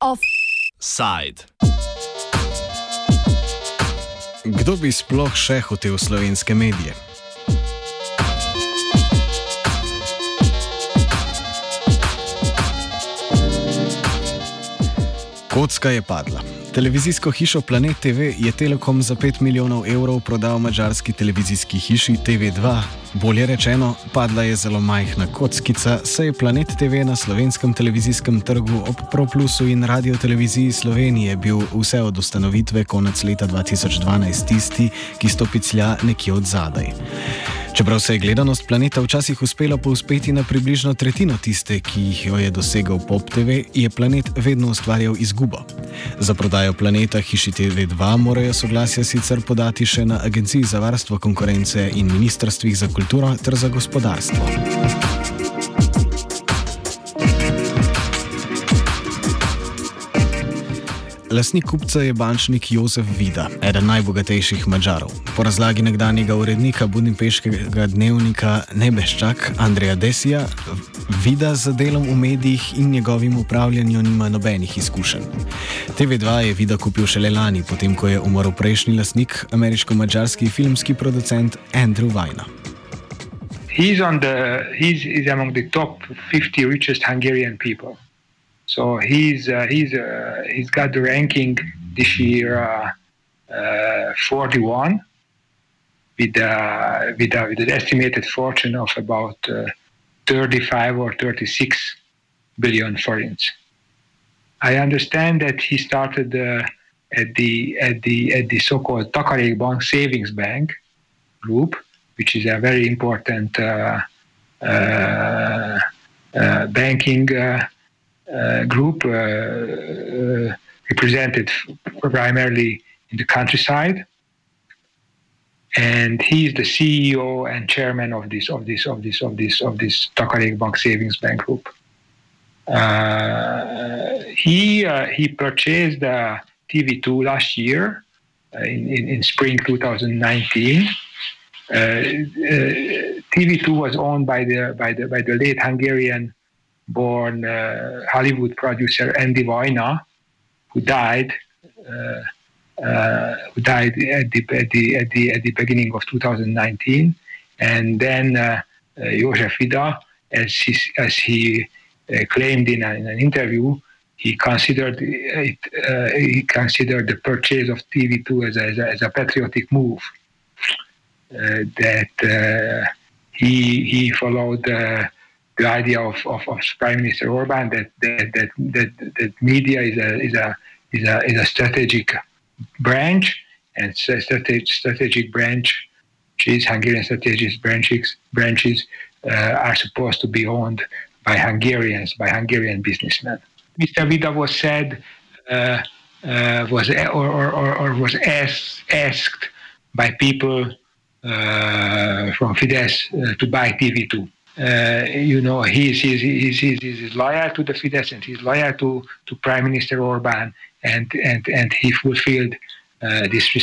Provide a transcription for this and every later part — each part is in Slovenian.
Offside. Kdo bi sploh še hotel slovenske medije? Kocka je padla. Televizijsko hišo Planet TV je Telekom za 5 milijonov evrov prodal mačarski televizijski hiši TV2. Bolje rečeno, padla je zelo majhna kockica, saj je Planet TV na slovenskem televizijskem trgu ob ProPlusu in Radio Televiziji Slovenije bil vse od ustanovitve konec leta 2012 tisti, ki stopi clja nekje od zadaj. Čeprav se je gledanost planeta včasih uspela povzpeti na približno tretjino tiste, ki jih je dosegal Pop TV, je planet vedno ustvarjal izgubo. Za prodajo planeta Hiši TV2 morajo soglasja sicer podati še na Agenciji za varstvo konkurence in ministrstvih za kulturo ter za gospodarstvo. Lasnik kupca je bančnik Jozef Vida, eden najbogatejših Mačarov. Po razlagi nekdanjega urednika budimpeškega dnevnika Nebeščak Andreja Desija, Vida z delom v medijih in njegovim upravljanjem nima nobenih izkušenj. TV2 je Vida kupil šele lani, potem ko je umrl prejšnji lasnik, ameriško-mačarski filmski producent Andrew Vajna. He's on the he's, he's among the top 50 richest Hungarian people. So he's uh, he's uh, he's got the ranking this year uh, uh 41 with uh, with, uh, with an estimated fortune of about 35 or 36 billion forints. I understand that he started at the at the at the so-called Takarék Bank Savings Bank group, which is a very important banking uh, group uh, uh, represented primarily in the countryside and he is the CEO and chairman of this of this of this of this of this Takarék Bank Savings Bank Group. Uh, he uh, he purchased uh, TV2 last year in, in, in, spring 2019. TV2 was owned by the by the by the late Hungarian born uh, Hollywood producer Andy Vajna, who died. Uh, uh, who died at the, at, the, at, the, at the beginning of 2019. And then uh, uh, Josef Ida, as he, as he uh, claimed in, a, in, an interview, he considered it, uh, he considered the purchase of TV2 as a, as a, as a patriotic move. that he he followed the idea of, of, of Prime Minister Orban that that, that, that, that media is a, is, a, is, a, is a strategic branch and strategic, strategic branch, which Hungarian strategic branches, branches uh, are supposed to be owned by Hungarians, by Hungarian businessmen. Mr. Vida was said, uh, uh, was or, or, or, was asked, asked by people uh, from Fidesz uh, to buy TV2 uh, you know, he's, he's, he's, he's, he's loyal to the Fidesz and he's loyal to, to Prime Minister Orban, and, and, and he fulfilled uh, this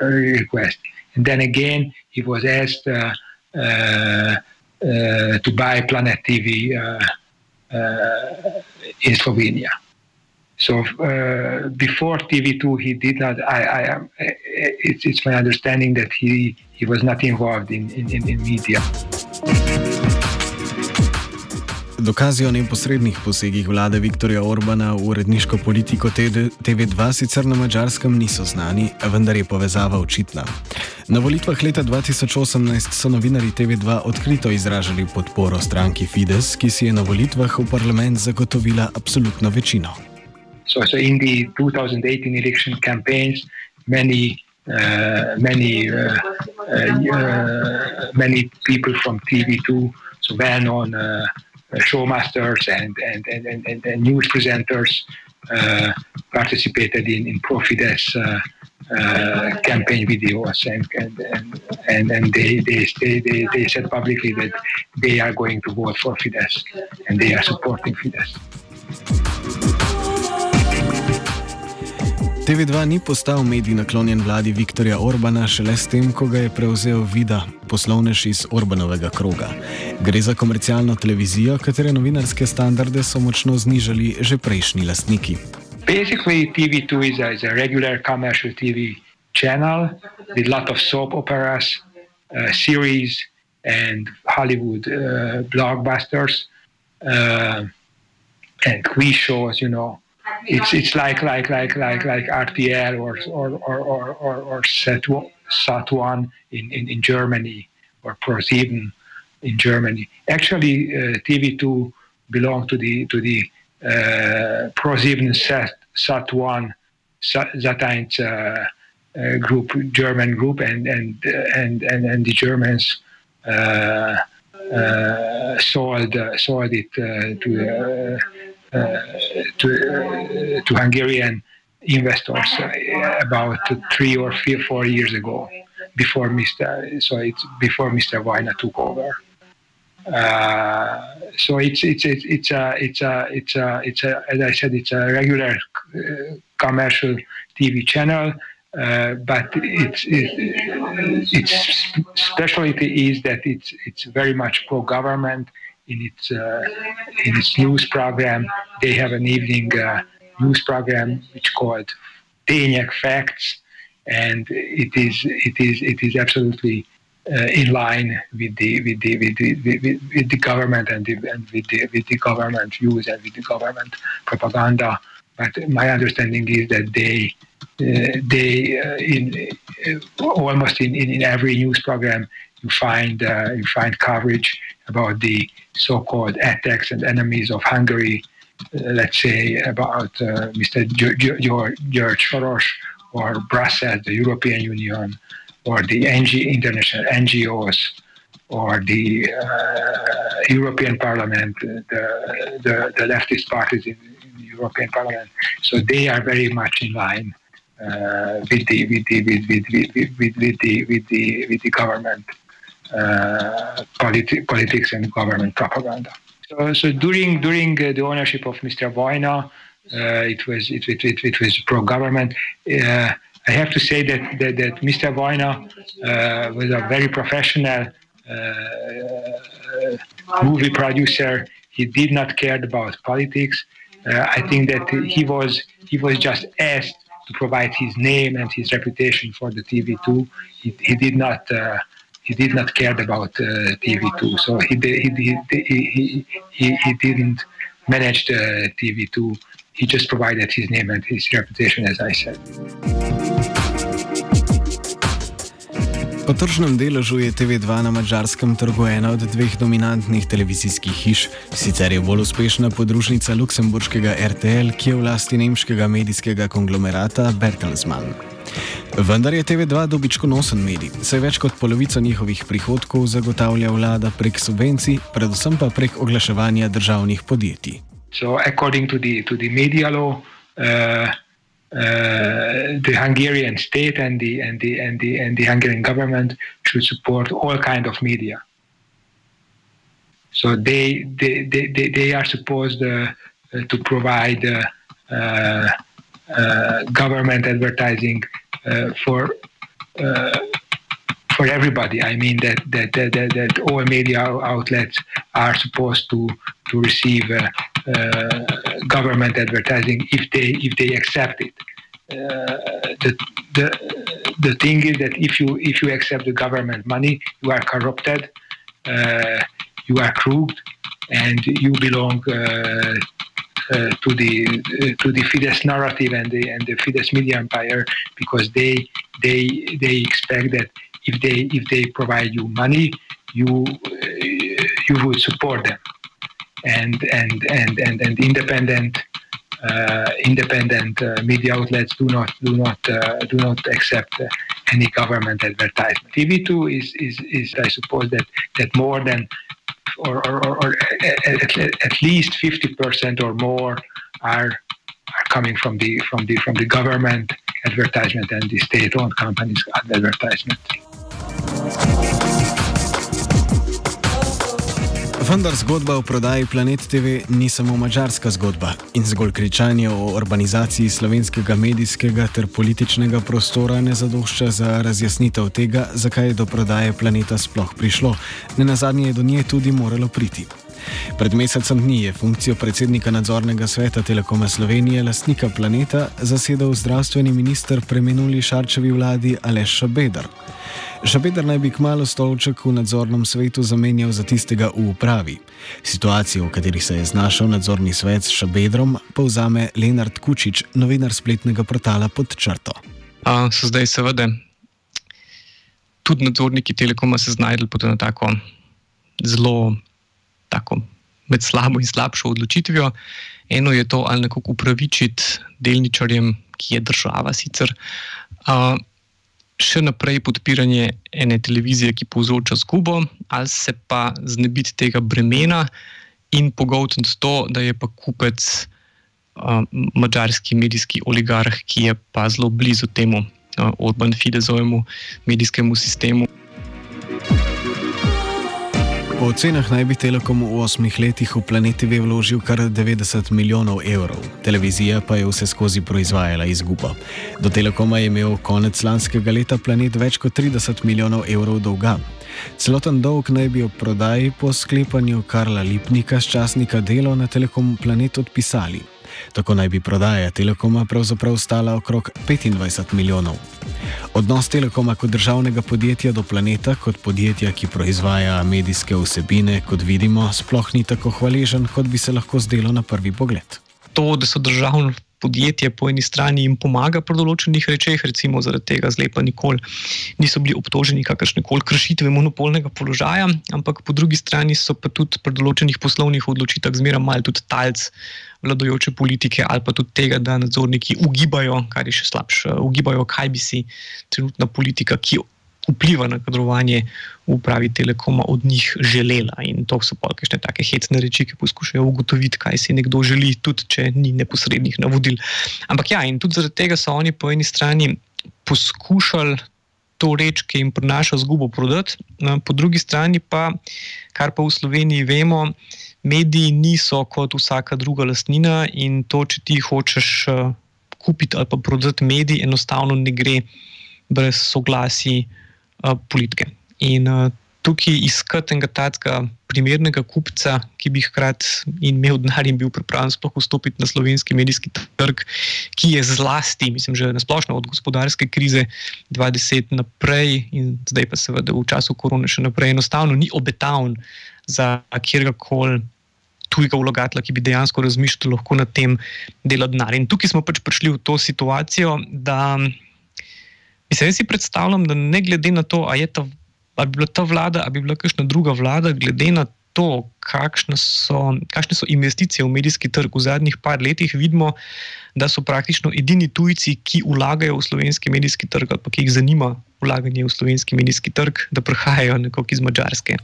request. And then again, he was asked uh, uh, uh to buy Planet TV in Slovenia. So before TV2, he did not. I, I, it's, it's my understanding that he, he was not involved in, in, in media. Dokazi o neposrednih posegih vlade Viktorja Orbana v uredniško politiko TV2 sicer na mačarskem niso znani, vendar je povezava očitna. Na volitvah leta 2018 so novinari TV2 odkrito izražali podporo stranki Fides, ki si je na volitvah v parlament zagotovila absolutno večino. So, so in the 2018 election campaigns, many, uh, many, uh, uh, many people from TV2, so well known. Uh, showmasters and, and, and, and, and news presenters uh, participated in, in Profides uh, campaign videos and, and, and, and, they, they, they, they said publicly that they are going to vote for Fidesz and they are supporting Fidesz. TV2 ni postal medij naklonjen vladi Viktorja Orbana šele s tem, ko ga je prevzel Vida, poslovnež iz Orbanovega kroga. Gre za komercialno televizijo, katere novinarske standarde so močno znižali že prejšnji lastniki. Basically, TV2 is a, is a regular commercial TV channel with a lot of soap operas, uh, series, and Hollywood uh, blockbusters uh, and quiz shows. You know, it's it's like like like like like RTL or or or or, or, or Sat One in, in, in Germany or ProSieben in Germany. Actually, uh, TV2 belonged to the to the uh, ProSieben Sat Sat One Sat uh, uh, group, German group, and and and and, and the Germans uh, uh, sold sold it to to to Hungarian investors about three or four years ago, before Mr. So it's before Mr. Weiner took over. Uh, so it's it's it's it's a it's a it's a it's a as I said it's a regular uh, commercial TV channel uh, but its, its, specialty is that it's, it's very much pro-government in its, uh, in its news program. They have an evening uh, news program which called Tények Facts, and it is, it is, it is absolutely uh, in line with the with the with the, with, with the government and, the, and with the with the government views and with the government propaganda. But my understanding is that they uh, they uh, in uh, almost in, in, in, every news program you find you find coverage about the so-called attacks and enemies of Hungary. let's say about Mr. George Soros or Brussels, the European Union, or the NG, international NGOs, or the uh, European Parliament, the, the, the, leftist parties in, in, the European Parliament. So they are very much in line uh, with the with the with with with, with, with the with the with the government uh, politi- politics and government propaganda. So, so during during uh, the ownership of Mr. Vojna, uh, it was it, it, it, it was pro government. Uh, I have to say that that, that Mr. Uh, was a very professional movie producer. He did not care about politics. I think that he was he was just asked to provide his name and his reputation for the TV too. He, he did not uh, he did not care about uh, TV2, so he, he, he, he, he didn't manage the TV2. He just provided his name and his reputation, as I said. Po tržnem deležu je TV2 na mačarskem trgu ena od dveh dominantnih televizijskih hiš, sicer je bolj uspešna podružnica luksemburškega RTL, ki je v lasti nemškega medijskega konglomerata Bertelsmann. Vendar je TV2 dobičkonosen medij, saj več kot polovico njihovih prihodkov zagotavlja vlada prek subvencij, predvsem pa prek oglaševanja državnih podjetij. So, according to the, to the media law, uh... Uh, the Hungarian state and the and the and the and the Hungarian government should support all kind of media. So they they they, they are supposed uh, to provide uh, uh government advertising uh, for for everybody. I mean that that, that that, that all media outlets are supposed to to receive uh, government advertising if they if they accept it. Uh, the, the the thing is that if you if you accept the government money, you are corrupted, uh, you are crooked, and you belong uh, uh, to the uh, to the Fidesz narrative and the and the Fidesz media empire because they they they expect that if they if they provide you money, you you would support them and and and and, and independent uh, independent uh, media outlets do not do not uh, do not accept uh, any government advertisement. TV2 is, is is I suppose that that more than or, or, or at, at least 50% or more are are coming from the from the from the government advertisement and the state-owned companies advertisement. Vendar zgodba o prodaji Planet TV ni samo mačarska zgodba in zgolj kričanje o urbanizaciji slovenskega medijskega ter političnega prostora ne zadošča za razjasnitev tega, zakaj je do prodaje planeta sploh prišlo. Ne na zadnje je do nje tudi moralo priti. Pred mesecem dni je funkcijo predsednika nadzornega sveta Telekoma Slovenije, lastnika planeta, zasedal zdravstveni minister preminuli Šarčevi vladi Aleš Šabedar. Šabedar naj bi kmalo stolček v nadzornem svetu zamenjal za tistega v upravi. Situacijo, v kateri se je znašel nadzorni svet s Šabedrom, povzame Lenard Kučič, novinar spletnega portala pod črto. A, so zdaj seveda tudi nadzorniki Telekoma se znašli pod eno tako zelo tako med slabo in slabšo odločitvijo. Eno je to, ali nekako upravičiti delničarjem, ki je država sicer, uh, še naprej podpiranje ene televizije, ki povzroča zgubo, ali se pa znebiti tega bremena in pogotiti to, da je pa kupec uh, mačarski medijski oligarh, ki je pa zelo blizu temu uh, Orban Fidezovemu medijskemu sistemu. Po ocenah naj bi Telekom v osmih letih v Planet TV vložil kar 90 milijonov evrov, televizija pa je vse skozi proizvajala izgubo. Do Telekoma je imel konec lanskega leta Planet več kot 30 milijonov evrov dolga. Celoten dolg naj bi ob prodaji po sklepanju Karla Lipnika z časnika Delo na Telekom Planet odpisali. Tako naj bi prodaja Telekoma pravzaprav stala okrog 25 milijonov. Odnos Telekoma kot državnega podjetja do planeta, kot podjetja, ki proizvaja medijske vsebine, kot vidimo, sploh ni tako hvaležen, kot bi se lahko zdelo na prvi pogled. To, da so državno podjetje po eni strani jim pomaga pri določenih rečeh, recimo zaradi tega zlepa nikoli niso bili obtoženi kakršne koli kršitve monopolnega položaja, ampak po drugi strani so pa tudi pri določenih poslovnih odločitvah zmeraj malo tudi talc vladajoče politike ali pa tudi tega, da nadzorniki ugibajo, kar je še slabše, ugibajo, kaj bi si trenutna politika, ki vpliva na kadrovanje v upravi Telekoma od njih želela. In to so pa kakšne take hecne reči, ki poskušajo ugotoviti, kaj si nekdo želi, tudi če ni neposrednih navodil. Ampak ja, in tudi zaradi tega so oni po eni strani poskušali. To reč, ki jim prinaša zgubo, prodati, po drugi strani pa, kar pa v Sloveniji vemo, mediji niso kot vsaka druga lastnina in to, če ti hočeš kupiti ali pa prodati medij, enostavno ne gre brez soglasja politike. In tukaj iskati enega takega primernega kupca, ki bi hkrati imel denar in bil pripravljen sploh vstopiti na slovenski medijski trg, ki je zlasti, mislim, že na splošno od gospodarske krize 20 naprej in zdaj pa seveda v času korone še naprej, enostavno ni obetaven za kjerkoli. Tujega vlagatelja, ki bi dejansko razmišljal, lahko na tem delu denar. In tukaj smo pač prišli v to situacijo, da Mislim, jaz si predstavljam, da ne glede na to, ali je ta, ali bi bila ta vlada, ali bi bila kakšna druga vlada, glede na to, so, kakšne so investicije v medijski trg v zadnjih par letih, vidimo, da so praktično edini tujci, ki vlagajo v slovenski medijski trg, ali pa ki jih zanima vlaganje v slovenski medijski trg, da prihajajo nekako iz Mačarske.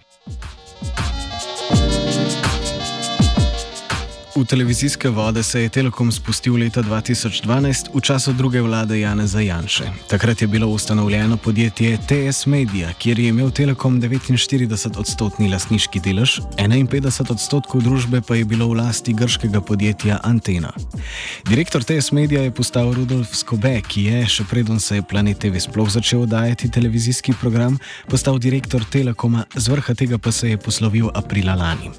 V televizijske vode se je Telekom spustil leta 2012 v času druge vlade Janeza Janše. Takrat je bilo ustanovljeno podjetje TS Media, kjer je imel Telekom 49 odstotni lastniški delež, 51 odstotkov družbe pa je bilo v lasti grškega podjetja Antena. Direktor TS Media je postal Rudolf Skobe, ki je, še preden se je Planet TV sploh začel oddajati televizijski program, postal direktor Telekoma, z vrha tega pa se je poslovil aprila lani.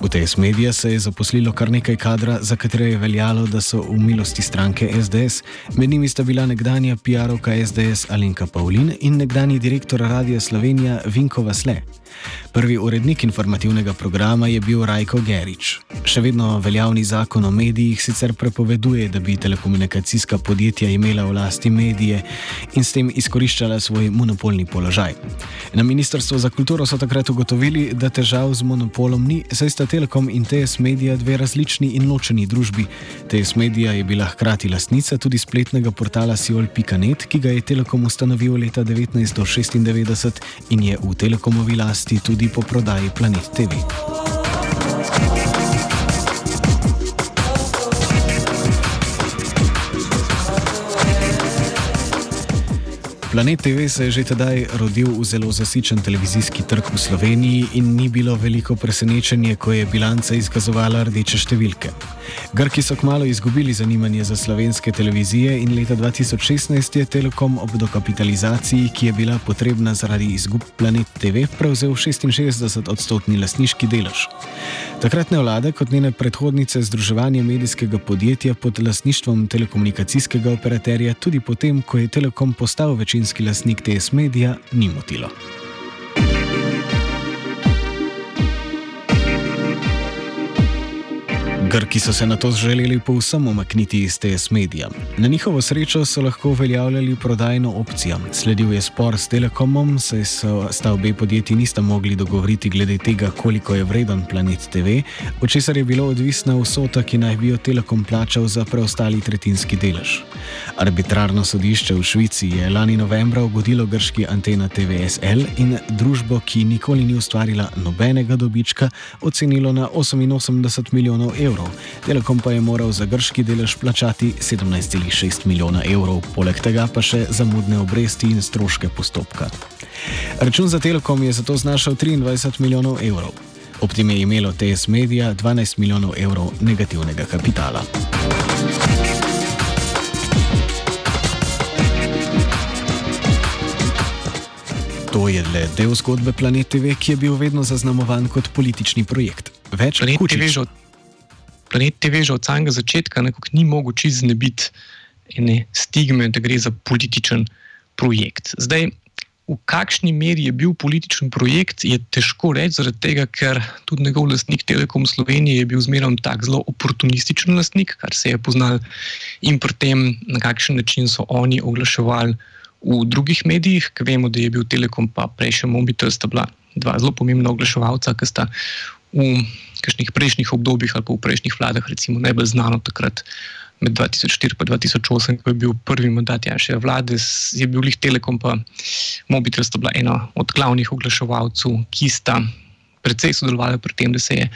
V TS Media se je zaposlilo kar nekaj kadra, za katere je veljalo, da so v milosti stranke SDS. Med njimi sta bila nekdanja PR-ovka SDS Alenka Pavlin in nekdani direktor Radia Slovenija Vinko Vasle. Prvi urednik informativnega programa je bil Rajko Gerič. Še vedno veljavni zakon o medijih sicer prepoveduje, da bi telekomunikacijska podjetja imela v lasti medije in s tem izkoriščala svoj monopolni položaj. Na Ministrstvu za kulturo so takrat ugotovili, da težav z monopolom ni, saj sta Telekom in TS Media dve različni in ločeni družbi. TS Media je bila hkrati lastnica tudi spletnega portala Siol.net, ki ga je Telekom ustanovil leta 1996 in je v Telekomovi lasti tudi po prodaji Planet TV. Planet TV se je že tedaj rodil v zelo zasičen televizijski trg v Sloveniji in ni bilo veliko presenečenje, ko je bilanca izkazovala rdeče številke. Grki so kmalo izgubili zanimanje za slovenske televizije in leta 2016 je Telekom ob dokapitalizaciji, ki je bila potrebna zaradi izgub Planet TV, prevzel 66 odstotni lasniški delež. Takratne vlade, kot njene predhodnice, združevanje medijskega podjetja pod lasništvom telekomunikacijskega operaterja, tudi potem, ko je Telekom postal večinski lasnik TS Media, ni motilo. Grki so se na to želeli povsem umakniti iz TS Media. Na njihovo srečo so lahko uveljavljali prodajno opcijo. Sledil je spor s Telekomom, saj sta obe podjetji nista mogli dogovoriti glede tega, koliko je vreden Planet TV, od česar je bilo odvisna vsota, ki naj bi jo Telekom plačal za preostali tretjinski delež. Arbitrarno sodišče v Švici je lani novembra ugodilo grški Antena TVSL in družbo, ki nikoli ni ustvarila nobenega dobička, ocenilo na 88 milijonov evrov evrov. Telekom pa je moral za grški delež plačati 17,6 milijona evrov, poleg tega pa še zamudne obresti in stroške postopka. Račun za Telekom je zato znašal 23 milijonov evrov. Ob tem je imelo TS Media 12 milijonov evrov negativnega kapitala. To je le del zgodbe Planet TV, ki je bil vedno zaznamovan kot politični projekt. Več kot nekaj planet TV že od samega začetka nekako ni mogoče znebiti ene stigme, da gre za političen projekt. Zdaj, v kakšni meri je bil političen projekt, je težko reči, zaradi tega, ker tudi njegov lastnik Telekom Slovenije je bil zmeraj tak zelo oportunističen lastnik, kar se je poznal in pri tem, na kakšen način so oni oglaševali v drugih medijih, ker vemo, da je bil Telekom pa prej še Mobitel, sta bila dva zelo pomembna oglaševalca, ki sta v kakšnih prejšnjih obdobjih ali pa v prejšnjih vladah, recimo najbolj znano takrat med 2004 in 2008, ko je bil prvi mandat Janša vlade, je bil Lih Telekom pa Mobitel sta bila ena od glavnih oglaševalcev, ki sta predvsej sodelovali pri tem, da se je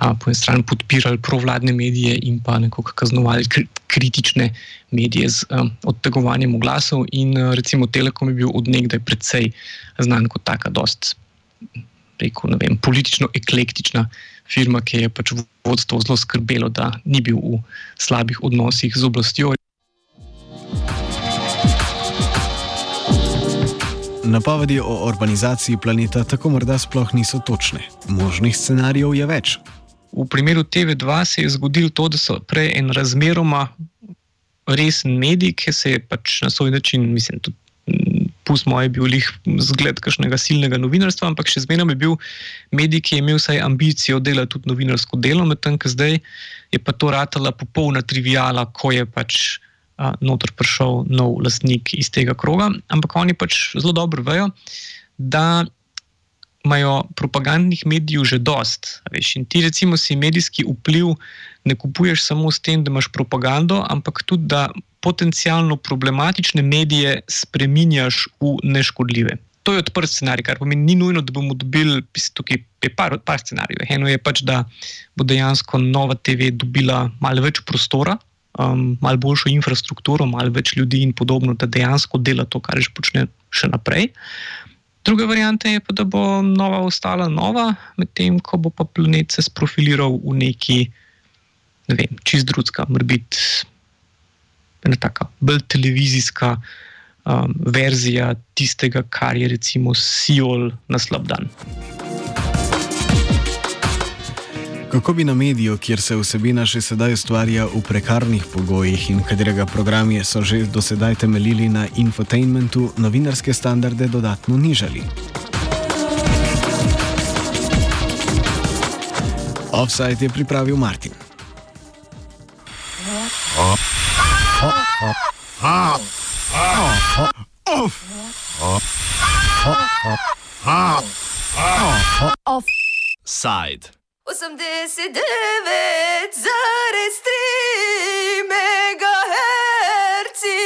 a, po eni strani podpirali provladne medije in pa nekako kaznovali kritične medije z a, odtegovanjem oglasov in a, recimo Telekom je bil odnegdaj predvsej znan kot taka dost rekel, vem, politično eklektična firma, ki je pač vodstvo zelo skrbelo, da ni bil v slabih odnosih z oblastjo. Napovedi o urbanizaciji planeta tako morda sploh niso točne. Možnih scenarijev je več. V primeru TV2 se je zgodilo to, da so prej en razmeroma resen medij, ki se je pač na svoj način, mislim, tudi pustimo, je bil jih zgled kakšnega silnega novinarstva, ampak še zmeraj je bil medij, ki je imel vsaj ambicijo delati tudi novinarsko delo, medtem ko zdaj je pa to ratala popolna trivijala, ko je pač a, noter prišel nov lastnik iz tega kroga. Ampak oni pač zelo dobro vejo, da imajo propagandnih medijev že dost. Veš, in ti, recimo, si medijski vpliv ne kupuješ samo s tem, da imaš propagando, ampak tudi da potencialno problematične medije spremenjaš v neškodljive. To je odprt scenarij, kar pomeni, ni nujno, da bomo dobili tukaj par, par scenarijev. Eno je pač, da bo dejansko nova TV dobila malo več prostora, um, malo boljšo infrastrukturo, malo več ljudi in podobno, da dejansko dela to, kar že počne še naprej. Druga varianta je pa, da bo nova ostala nova, medtem ko bo pa planet se sprofiliral v neki, ne vem, čist drugega, mora biti ena taka bolj televizijska um, verzija tistega, kar je recimo Sijol na slab dan. Kako bi na mediju, kjer se vsebina še sedaj ustvarja v prekarnih pogojih in katerega programi so že do sedaj temeljili na infotainmentu, novinarske standarde dodatno nižali? Offside je pripravil Martin. Offside. 89,3 megaherci.